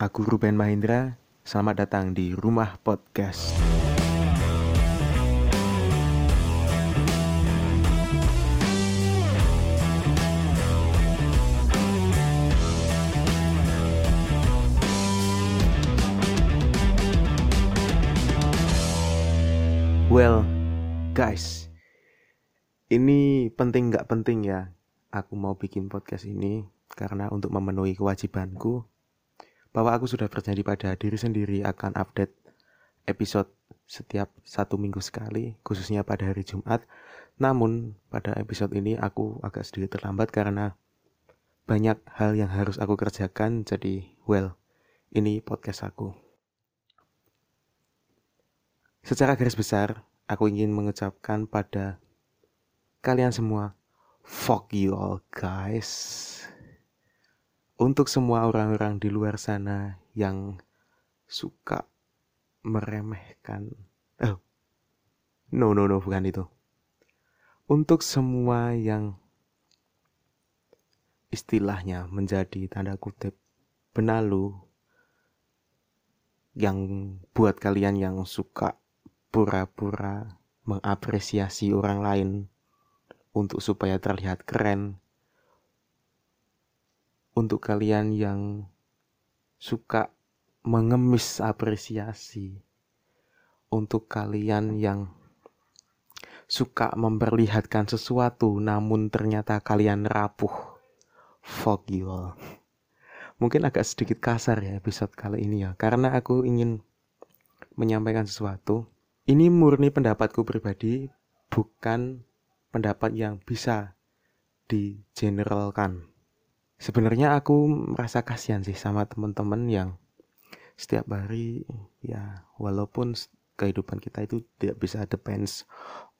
Aku Ruben Mahindra, selamat datang di Rumah Podcast. Well, guys, ini penting nggak penting ya? Aku mau bikin podcast ini karena untuk memenuhi kewajibanku bahwa aku sudah berjanji pada diri sendiri akan update episode setiap satu minggu sekali, khususnya pada hari Jumat. Namun pada episode ini aku agak sedikit terlambat karena banyak hal yang harus aku kerjakan. Jadi, well, ini podcast aku. Secara garis besar, aku ingin mengucapkan pada kalian semua, fuck you all guys. Untuk semua orang-orang di luar sana yang suka meremehkan, oh, no no no bukan itu. Untuk semua yang istilahnya menjadi tanda kutip benalu yang buat kalian yang suka pura-pura mengapresiasi orang lain untuk supaya terlihat keren. Untuk kalian yang suka mengemis apresiasi. Untuk kalian yang suka memperlihatkan sesuatu namun ternyata kalian rapuh. Fuck you all. Mungkin agak sedikit kasar ya episode kali ini ya, karena aku ingin menyampaikan sesuatu ini murni pendapatku pribadi, bukan pendapat yang bisa digeneralkan. Sebenarnya aku merasa kasihan sih sama teman-teman yang setiap hari ya walaupun kehidupan kita itu tidak bisa depends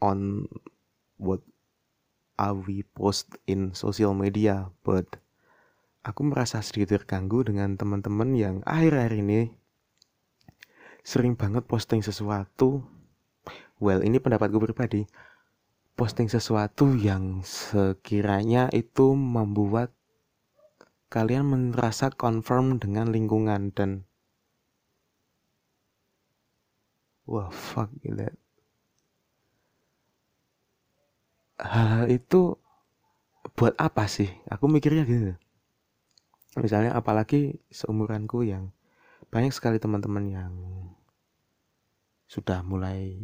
on what are we post in social media but aku merasa sedikit terganggu dengan teman-teman yang akhir-akhir ini sering banget posting sesuatu. Well ini pendapatku pribadi posting sesuatu yang sekiranya itu membuat kalian merasa confirm dengan lingkungan dan wah fuck that hal, hal itu buat apa sih? Aku mikirnya gitu. Misalnya apalagi seumuranku yang banyak sekali teman-teman yang sudah mulai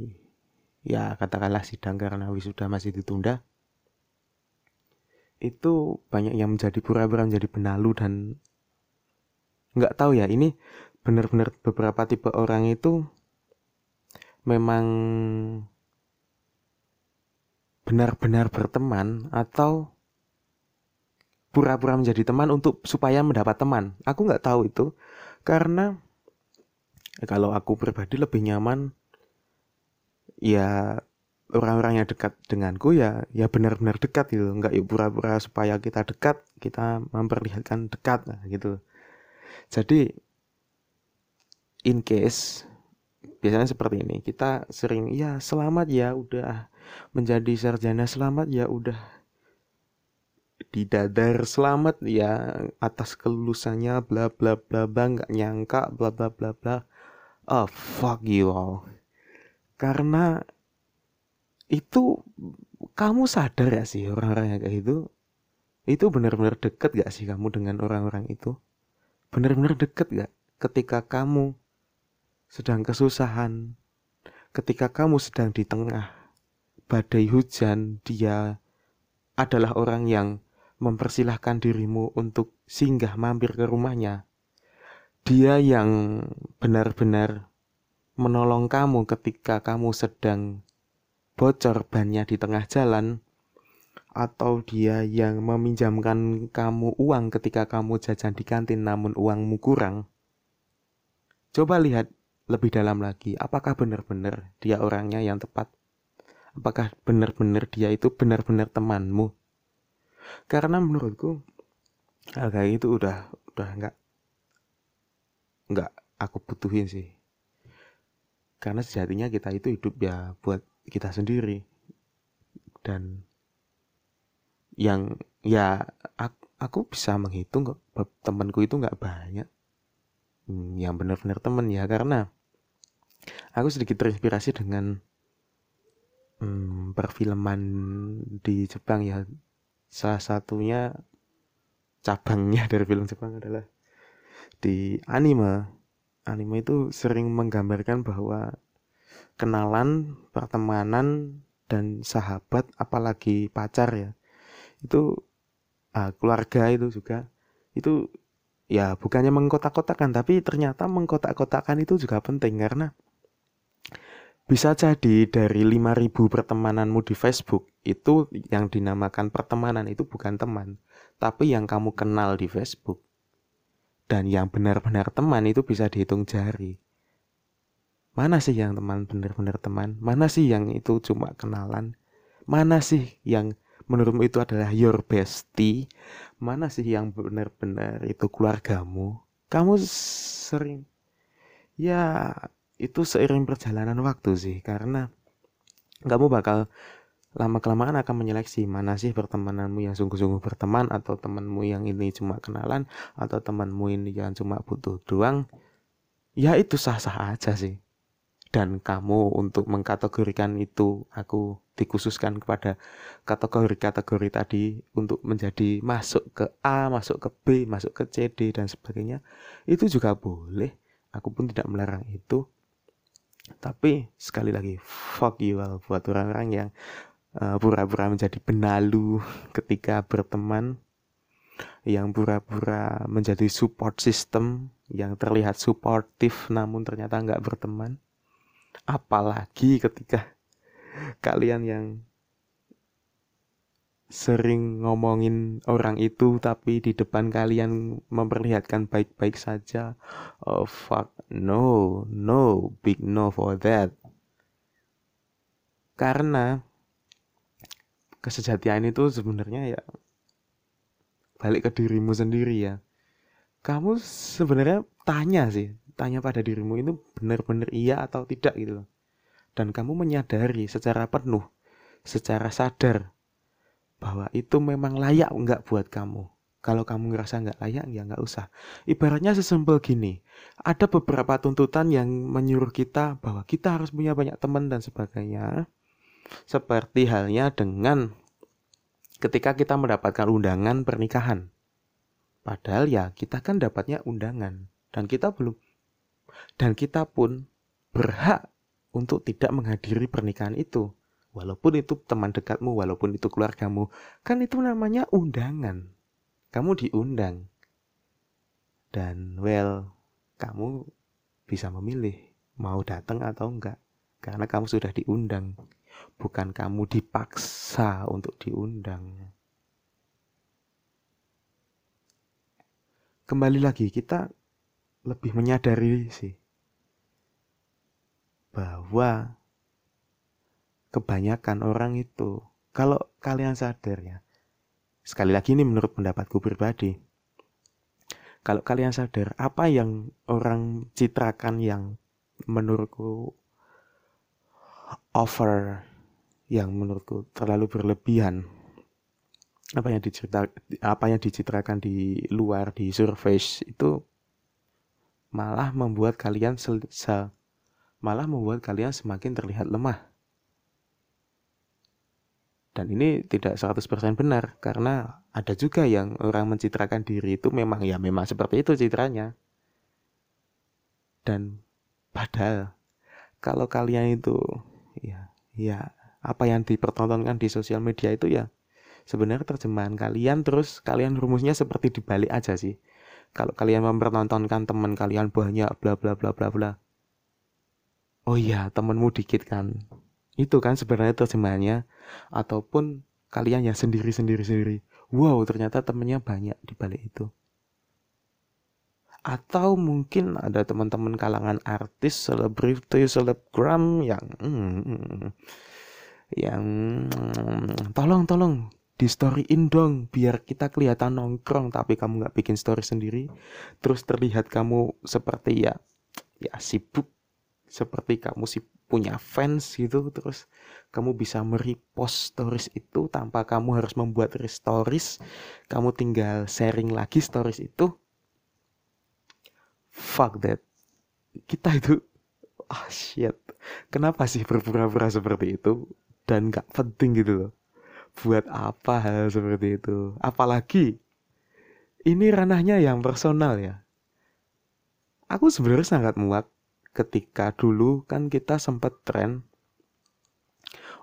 ya katakanlah sidang karena wisuda masih ditunda itu banyak yang menjadi pura-pura menjadi benalu dan nggak tahu ya ini benar-benar beberapa tipe orang itu memang benar-benar berteman atau pura-pura menjadi teman untuk supaya mendapat teman. Aku nggak tahu itu karena kalau aku pribadi lebih nyaman ya orang-orang yang dekat denganku ya ya benar-benar dekat gitu. Nggak ya pura-pura supaya kita dekat kita memperlihatkan dekat nah, gitu. Jadi in case biasanya seperti ini. Kita sering ya selamat ya udah menjadi sarjana selamat ya udah didadar selamat ya atas kelulusannya bla bla bla bla nggak nyangka bla bla bla bla. Oh fuck you all. Karena itu kamu sadar ya sih orang-orang yang kayak itu itu benar-benar deket gak sih kamu dengan orang-orang itu? Benar-benar deket gak ketika kamu sedang kesusahan? Ketika kamu sedang di tengah badai hujan dia adalah orang yang mempersilahkan dirimu untuk singgah mampir ke rumahnya. Dia yang benar-benar menolong kamu ketika kamu sedang bocor bannya di tengah jalan, atau dia yang meminjamkan kamu uang ketika kamu jajan di kantin namun uangmu kurang. Coba lihat lebih dalam lagi, apakah benar-benar dia orangnya yang tepat? Apakah benar-benar dia itu benar-benar temanmu? Karena menurutku hal kayak itu udah udah nggak nggak aku butuhin sih karena sejatinya kita itu hidup ya buat kita sendiri. Dan yang ya aku, aku bisa menghitung kok temanku itu nggak banyak. Hmm, yang benar-benar teman ya karena aku sedikit terinspirasi dengan hmm, perfilman di Jepang ya. Salah satunya cabangnya dari film Jepang adalah di anime. Anime itu sering menggambarkan bahwa kenalan pertemanan dan sahabat apalagi pacar ya itu uh, keluarga itu juga itu ya bukannya mengkotak-kotakan tapi ternyata mengkotak-kotakan itu juga penting karena bisa jadi dari 5000 pertemananmu di Facebook itu yang dinamakan pertemanan itu bukan teman, tapi yang kamu kenal di Facebook. Dan yang benar-benar teman itu bisa dihitung jari. Mana sih yang teman benar-benar teman? Mana sih yang itu cuma kenalan? Mana sih yang menurutmu itu adalah your bestie? Mana sih yang benar-benar itu keluargamu? Kamu sering ya itu seiring perjalanan waktu sih karena kamu bakal lama kelamaan akan menyeleksi mana sih pertemananmu yang sungguh-sungguh berteman atau temanmu yang ini cuma kenalan atau temanmu ini yang cuma butuh doang ya itu sah-sah aja sih dan kamu untuk mengkategorikan itu aku dikhususkan kepada kategori-kategori tadi untuk menjadi masuk ke A, masuk ke B, masuk ke C, D dan sebagainya itu juga boleh. Aku pun tidak melarang itu. Tapi sekali lagi fuck you all buat orang-orang yang uh, pura-pura menjadi benalu ketika berteman yang pura-pura menjadi support system yang terlihat suportif namun ternyata nggak berteman apalagi ketika kalian yang sering ngomongin orang itu tapi di depan kalian memperlihatkan baik-baik saja. Oh fuck, no, no, big no for that. Karena kesejatian itu sebenarnya ya balik ke dirimu sendiri ya. Kamu sebenarnya tanya sih, tanya pada dirimu itu benar-benar iya atau tidak gitu Dan kamu menyadari secara penuh, secara sadar bahwa itu memang layak nggak buat kamu. Kalau kamu ngerasa nggak layak, ya nggak usah. Ibaratnya sesimpel gini, ada beberapa tuntutan yang menyuruh kita bahwa kita harus punya banyak teman dan sebagainya. Seperti halnya dengan ketika kita mendapatkan undangan pernikahan. Padahal ya kita kan dapatnya undangan dan kita belum dan kita pun berhak untuk tidak menghadiri pernikahan itu walaupun itu teman dekatmu, walaupun itu keluargamu, kan itu namanya undangan. Kamu diundang. Dan well, kamu bisa memilih mau datang atau enggak. Karena kamu sudah diundang. Bukan kamu dipaksa untuk diundang. Kembali lagi, kita lebih menyadari sih bahwa kebanyakan orang itu kalau kalian sadar ya sekali lagi ini menurut pendapatku pribadi kalau kalian sadar apa yang orang citrakan yang menurutku over yang menurutku terlalu berlebihan apa yang dicerita apa yang dicitrakan di luar di surface itu malah membuat kalian sel, malah membuat kalian semakin terlihat lemah dan ini tidak 100% benar karena ada juga yang orang mencitrakan diri itu memang ya memang seperti itu citranya. Dan padahal kalau kalian itu ya ya apa yang dipertontonkan di sosial media itu ya sebenarnya terjemahan kalian terus kalian rumusnya seperti dibalik aja sih. Kalau kalian mempertontonkan teman kalian banyak bla bla bla bla bla. Oh iya, temenmu dikit kan? Itu kan sebenarnya terjemahannya. Ataupun kalian yang sendiri sendiri sendiri. Wow ternyata temennya banyak di balik itu. Atau mungkin ada teman-teman kalangan artis selebriti selebgram yang hmm, yang hmm, tolong tolong di storyin dong biar kita kelihatan nongkrong tapi kamu nggak bikin story sendiri. Terus terlihat kamu seperti ya ya sibuk seperti kamu sih punya fans gitu terus kamu bisa merepost stories itu tanpa kamu harus membuat stories. Kamu tinggal sharing lagi stories itu. Fuck that. Kita itu ah oh, shit. Kenapa sih berpura-pura seperti itu? Dan gak penting gitu loh buat apa hal seperti itu? Apalagi ini ranahnya yang personal ya. Aku sebenarnya sangat muak ketika dulu kan kita sempat tren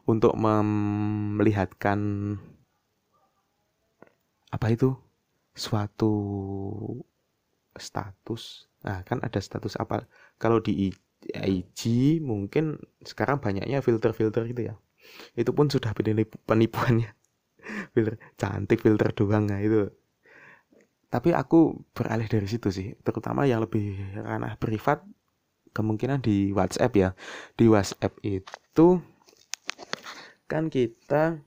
untuk melihatkan apa itu? Suatu status. Nah kan ada status apa? Kalau di IG mungkin sekarang banyaknya filter-filter gitu ya itu pun sudah penipuannya filter cantik filter doang nah itu tapi aku beralih dari situ sih terutama yang lebih ranah privat kemungkinan di WhatsApp ya di WhatsApp itu kan kita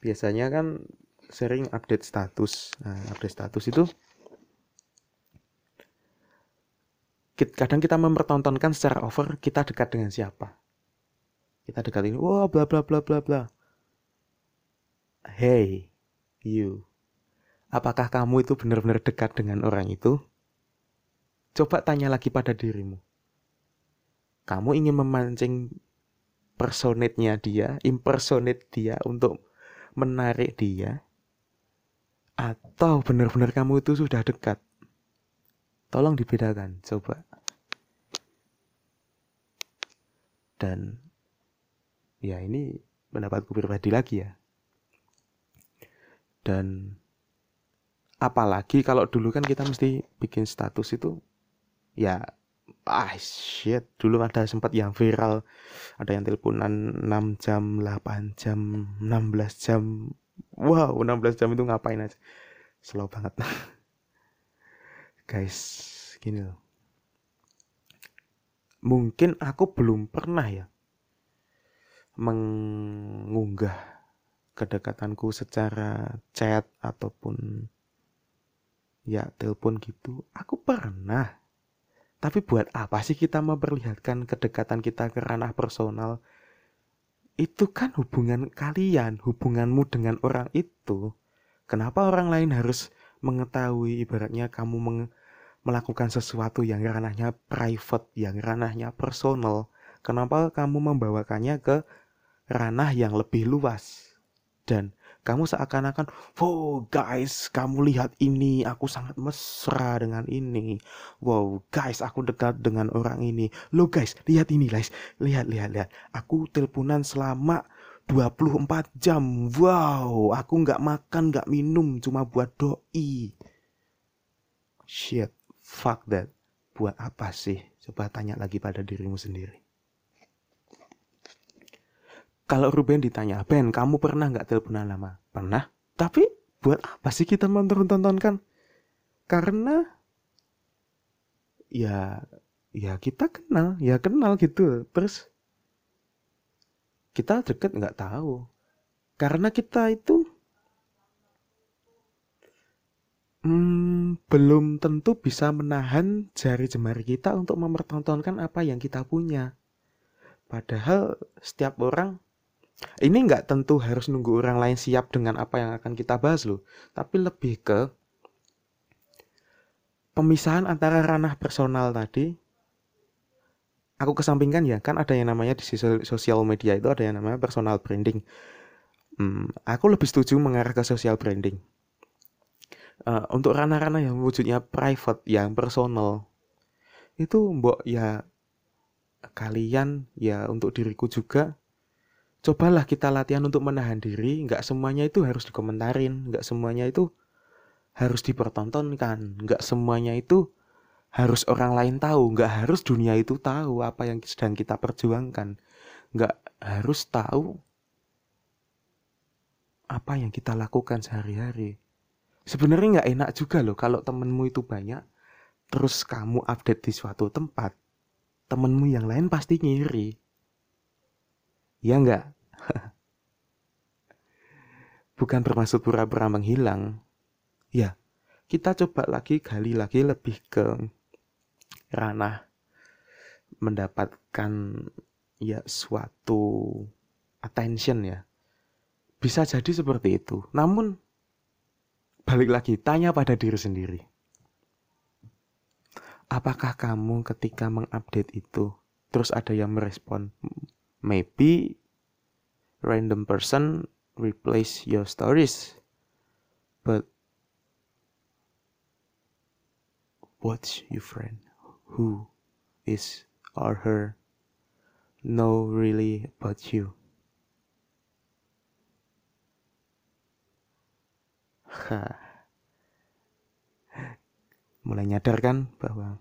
biasanya kan sering update status. Nah, update status itu kadang kita mempertontonkan secara over kita dekat dengan siapa. Kita dekat ini, wah bla bla bla bla bla. Hey, you. Apakah kamu itu benar-benar dekat dengan orang itu? Coba tanya lagi pada dirimu. Kamu ingin memancing personate-nya dia, impersonate dia untuk menarik dia, atau benar-benar kamu itu sudah dekat. Tolong dibedakan, coba. Dan ya ini pendapatku pribadi lagi ya. Dan apalagi kalau dulu kan kita mesti bikin status itu ya ah shit dulu ada sempat yang viral ada yang teleponan 6 jam 8 jam 16 jam. Wow 16 jam itu ngapain aja? Slow banget. Guys gini loh. Mungkin aku belum pernah ya mengunggah kedekatanku secara chat ataupun ya telepon gitu aku pernah tapi buat apa sih kita memperlihatkan kedekatan kita ke ranah personal? Itu kan hubungan kalian, hubunganmu dengan orang itu. Kenapa orang lain harus mengetahui ibaratnya kamu melakukan sesuatu yang ranahnya private, yang ranahnya personal? Kenapa kamu membawakannya ke ranah yang lebih luas? Dan kamu seakan-akan, wow guys, kamu lihat ini, aku sangat mesra dengan ini. Wow guys, aku dekat dengan orang ini. Lo guys, lihat ini guys, lihat, lihat, lihat. Aku teleponan selama 24 jam. Wow, aku nggak makan, nggak minum, cuma buat doi. Shit, fuck that. Buat apa sih? Coba tanya lagi pada dirimu sendiri. Kalau Ruben ditanya, Ben, kamu pernah nggak teleponan lama? Pernah. Tapi buat apa sih kita menonton-tontonkan? Karena ya ya kita kenal, ya kenal gitu. Terus kita deket nggak tahu. Karena kita itu hmm, belum tentu bisa menahan jari jemari kita untuk mempertontonkan apa yang kita punya. Padahal setiap orang ini nggak tentu harus nunggu orang lain siap dengan apa yang akan kita bahas loh, tapi lebih ke pemisahan antara ranah personal tadi. Aku kesampingkan ya, kan ada yang namanya di sosial media itu ada yang namanya personal branding. Hmm, aku lebih setuju mengarah ke social branding. Uh, untuk ranah-ranah yang wujudnya private, yang personal, itu mbok ya kalian ya untuk diriku juga cobalah kita latihan untuk menahan diri. Nggak semuanya itu harus dikomentarin. Nggak semuanya itu harus dipertontonkan. Nggak semuanya itu harus orang lain tahu. Nggak harus dunia itu tahu apa yang sedang kita perjuangkan. Nggak harus tahu apa yang kita lakukan sehari-hari. Sebenarnya nggak enak juga loh kalau temenmu itu banyak terus kamu update di suatu tempat temenmu yang lain pasti ngiri Ya enggak? Bukan bermaksud pura-pura menghilang. Ya, kita coba lagi gali lagi lebih ke ranah mendapatkan ya suatu attention ya. Bisa jadi seperti itu. Namun balik lagi tanya pada diri sendiri. apakah kamu ketika mengupdate itu terus ada yang merespon maybe random person replace your stories. But what's your friend? Who is or her? Know really about you. Ha mulai nyadar kan bahwa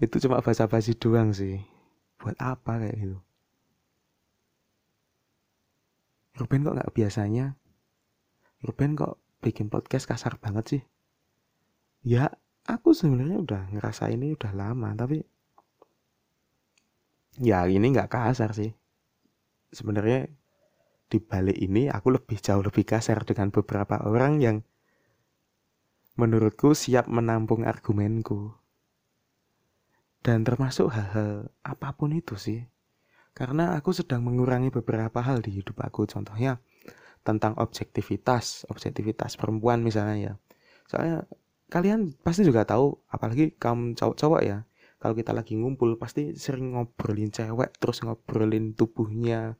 itu cuma basa-basi doang sih. Buat apa kayak gitu? Ruben kok nggak biasanya? Ruben kok bikin podcast kasar banget sih? Ya aku sebenarnya udah ngerasa ini udah lama tapi ya ini nggak kasar sih. Sebenarnya di balik ini aku lebih jauh lebih kasar dengan beberapa orang yang menurutku siap menampung argumenku dan termasuk hal-hal apa pun itu sih. Karena aku sedang mengurangi beberapa hal di hidup aku. Contohnya tentang objektivitas objektivitas perempuan misalnya ya. Soalnya kalian pasti juga tahu apalagi kamu cowok-cowok ya. Kalau kita lagi ngumpul pasti sering ngobrolin cewek terus ngobrolin tubuhnya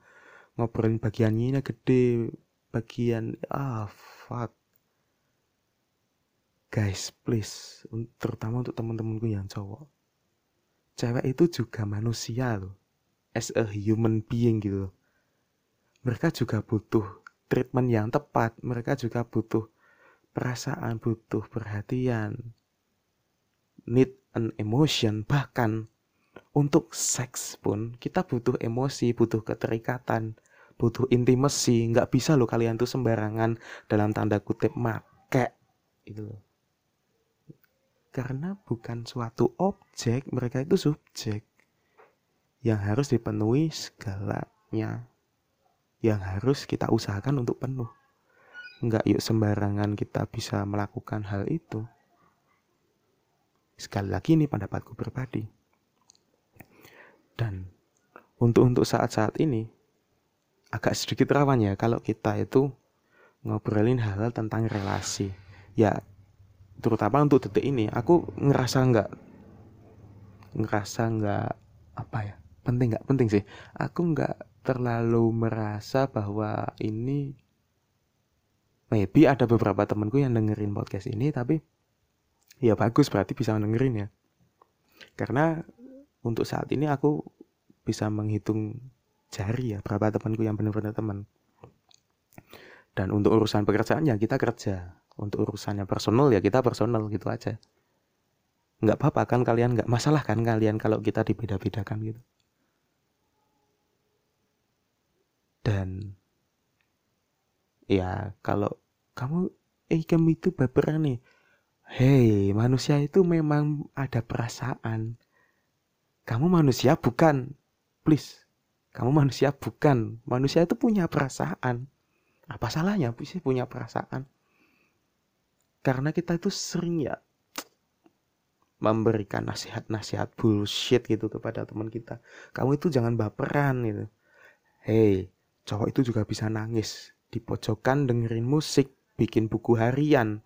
ngobrolin bagiannya gede bagian ah fuck. Guys please terutama untuk teman-temanku yang cowok cewek itu juga manusia loh. As a human being gitu mereka juga butuh treatment yang tepat. Mereka juga butuh perasaan butuh perhatian need an emotion. Bahkan untuk seks pun kita butuh emosi butuh keterikatan butuh intimasi nggak bisa loh kalian tuh sembarangan dalam tanda kutip make itu loh karena bukan suatu objek, mereka itu subjek yang harus dipenuhi segalanya. Yang harus kita usahakan untuk penuh. Enggak yuk sembarangan kita bisa melakukan hal itu. Sekali lagi ini pendapatku pribadi. Dan untuk untuk saat-saat ini agak sedikit rawan ya kalau kita itu ngobrolin hal-hal tentang relasi. Ya terutama untuk detik ini aku ngerasa nggak ngerasa nggak apa ya penting nggak? Penting sih. Aku nggak terlalu merasa bahwa ini maybe ada beberapa temanku yang dengerin podcast ini tapi ya bagus berarti bisa dengerin ya. Karena untuk saat ini aku bisa menghitung jari ya berapa temanku yang benar-benar teman. Dan untuk urusan pekerjaan ya kita kerja untuk urusannya personal ya kita personal gitu aja. Nggak apa-apa kan kalian nggak masalah kan kalian kalau kita dibeda-bedakan gitu. Dan ya kalau kamu eh kamu itu baperan nih. Hei manusia itu memang ada perasaan. Kamu manusia bukan? Please kamu manusia bukan? Manusia itu punya perasaan. Apa salahnya sih punya perasaan karena kita itu sering ya memberikan nasihat-nasihat bullshit gitu kepada teman kita. Kamu itu jangan baperan gitu. Hey, cowok itu juga bisa nangis di pojokan dengerin musik, bikin buku harian.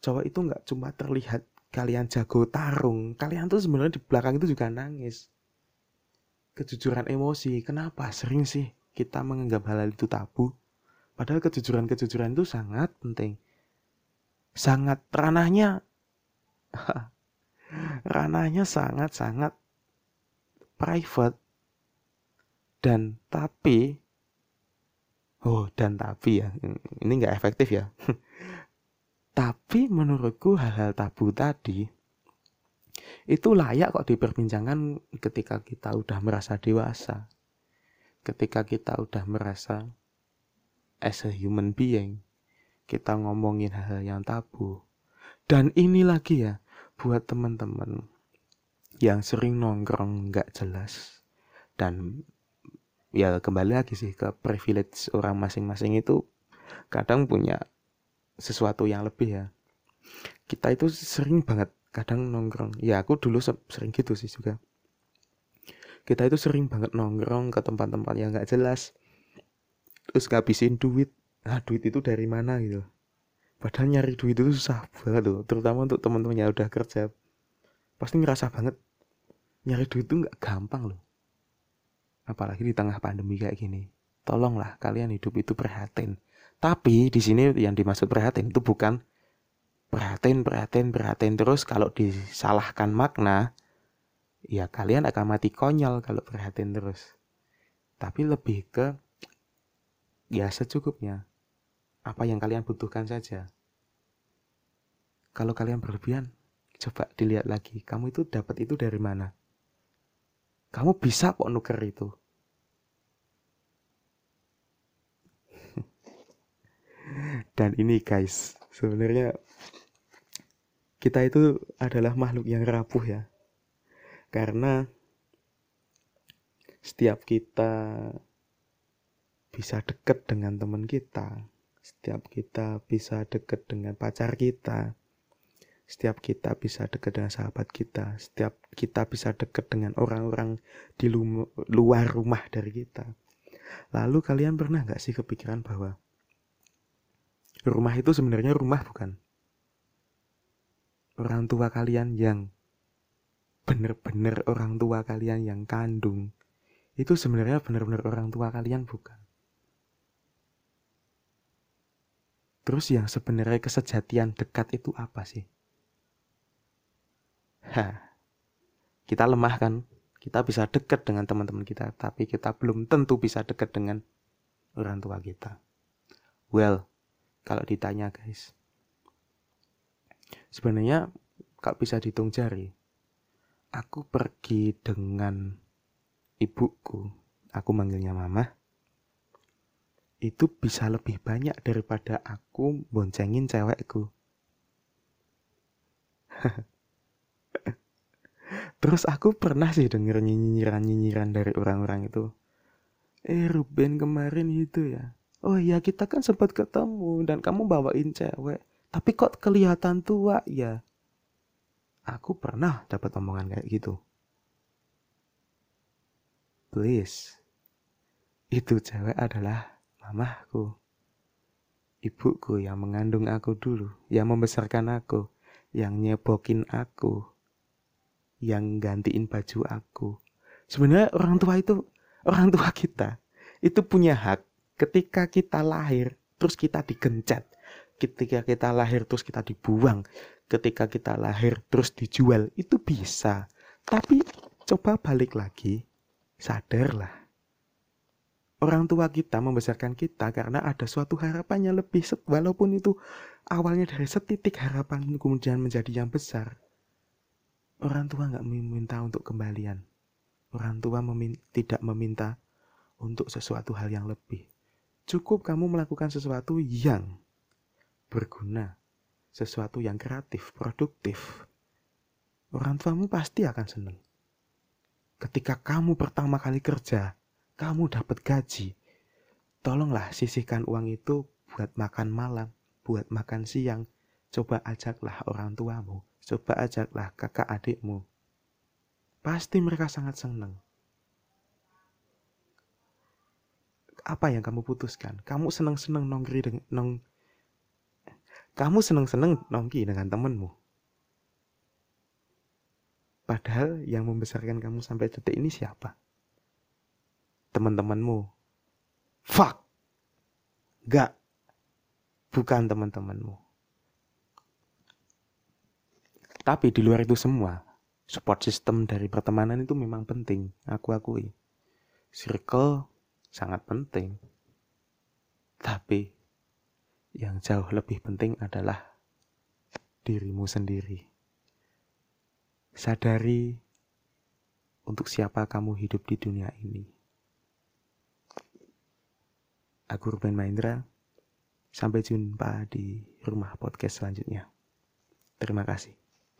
Cowok itu nggak cuma terlihat kalian jago tarung, kalian tuh sebenarnya di belakang itu juga nangis. Kejujuran emosi, kenapa sering sih kita menganggap hal, -hal itu tabu? Padahal kejujuran-kejujuran itu sangat penting sangat ranahnya ranahnya sangat-sangat private. Dan tapi oh dan tapi ya ini nggak efektif ya. Tapi menurutku hal-hal tabu tadi itu layak kok diperbincangkan ketika kita udah merasa dewasa. Ketika kita udah merasa as a human being kita ngomongin hal-hal yang tabu. Dan ini lagi ya, buat teman-teman yang sering nongkrong nggak jelas. Dan ya kembali lagi sih ke privilege orang masing-masing itu kadang punya sesuatu yang lebih ya. Kita itu sering banget kadang nongkrong. Ya aku dulu sering gitu sih juga. Kita itu sering banget nongkrong ke tempat-tempat yang nggak jelas. Terus ngabisin duit ah duit itu dari mana gitu? Padahal nyari duit itu susah banget loh terutama untuk teman-teman yang udah kerja. Pasti ngerasa banget nyari duit itu nggak gampang loh. Apalagi di tengah pandemi kayak gini. Tolonglah kalian hidup itu prihatin. Tapi di sini yang dimaksud prihatin itu bukan prihatin prihatin prihatin. Terus kalau disalahkan makna ya kalian akan mati konyol kalau prihatin terus. Tapi lebih ke ya secukupnya apa yang kalian butuhkan saja. Kalau kalian berlebihan coba dilihat lagi. Kamu itu dapat itu dari mana? Kamu bisa kok nuker itu. Dan ini guys sebenarnya kita itu adalah makhluk yang rapuh ya. Karena setiap kita bisa dekat dengan teman kita setiap kita bisa dekat dengan pacar kita. Setiap kita bisa dekat dengan sahabat kita. Setiap kita bisa dekat dengan orang-orang di luar rumah dari kita. Lalu kalian pernah nggak sih kepikiran bahwa rumah itu sebenarnya rumah bukan? Orang tua kalian yang benar-benar orang tua kalian yang kandung itu sebenarnya benar-benar orang tua kalian bukan terus yang sebenarnya kesejatian dekat itu apa sih? Hah, kita lemah kan? Kita bisa dekat dengan teman-teman kita tapi kita belum tentu bisa dekat dengan orang tua kita. Well kalau ditanya guys sebenarnya kalau bisa dihitung jari aku pergi dengan ibuku aku manggilnya mama itu bisa lebih banyak daripada aku boncengin cewekku Terus aku pernah sih denger nyinyiran-nyinyiran dari orang-orang itu. Eh Ruben kemarin itu ya. Oh iya kita kan sempat ketemu dan kamu bawain cewek. Tapi kok kelihatan tua ya? Aku pernah dapat omongan kayak gitu. Please. Itu cewek adalah mamahku. Ibuku yang mengandung aku dulu, yang membesarkan aku, yang nyebokin aku, yang gantiin baju aku. Sebenarnya orang tua itu, orang tua kita, itu punya hak ketika kita lahir, terus kita digencet. Ketika kita lahir, terus kita dibuang. Ketika kita lahir, terus dijual. Itu bisa. Tapi coba balik lagi, sadarlah. Orang tua kita membesarkan kita karena ada suatu harapannya lebih, walaupun itu awalnya dari setitik harapan kemudian menjadi yang besar Orang tua nggak meminta untuk kembalian. Orang tua memin tidak meminta untuk sesuatu hal yang lebih. Cukup kamu melakukan sesuatu yang berguna, sesuatu yang kreatif, produktif. Orang tuamu pasti akan senang. Ketika kamu pertama kali kerja, kamu dapat gaji. Tolonglah sisihkan uang itu buat makan malam, buat makan siang. Coba ajaklah orang tuamu Coba ajaklah kakak adikmu. Pasti mereka sangat senang. Apa yang kamu putuskan? Kamu senang-senang nongkri dengan nong kamu senang-senang nongki dengan temenmu. Padahal yang membesarkan kamu sampai detik ini siapa? Teman-temanmu. Fuck. Gak. Bukan teman-temanmu. Tapi di luar itu semua, support system dari pertemanan itu memang penting, aku akui. Circle sangat penting. Tapi yang jauh lebih penting adalah dirimu sendiri. Sadari untuk siapa kamu hidup di dunia ini. Aku Ruben Maindra. Sampai jumpa di rumah podcast selanjutnya. Terima kasih.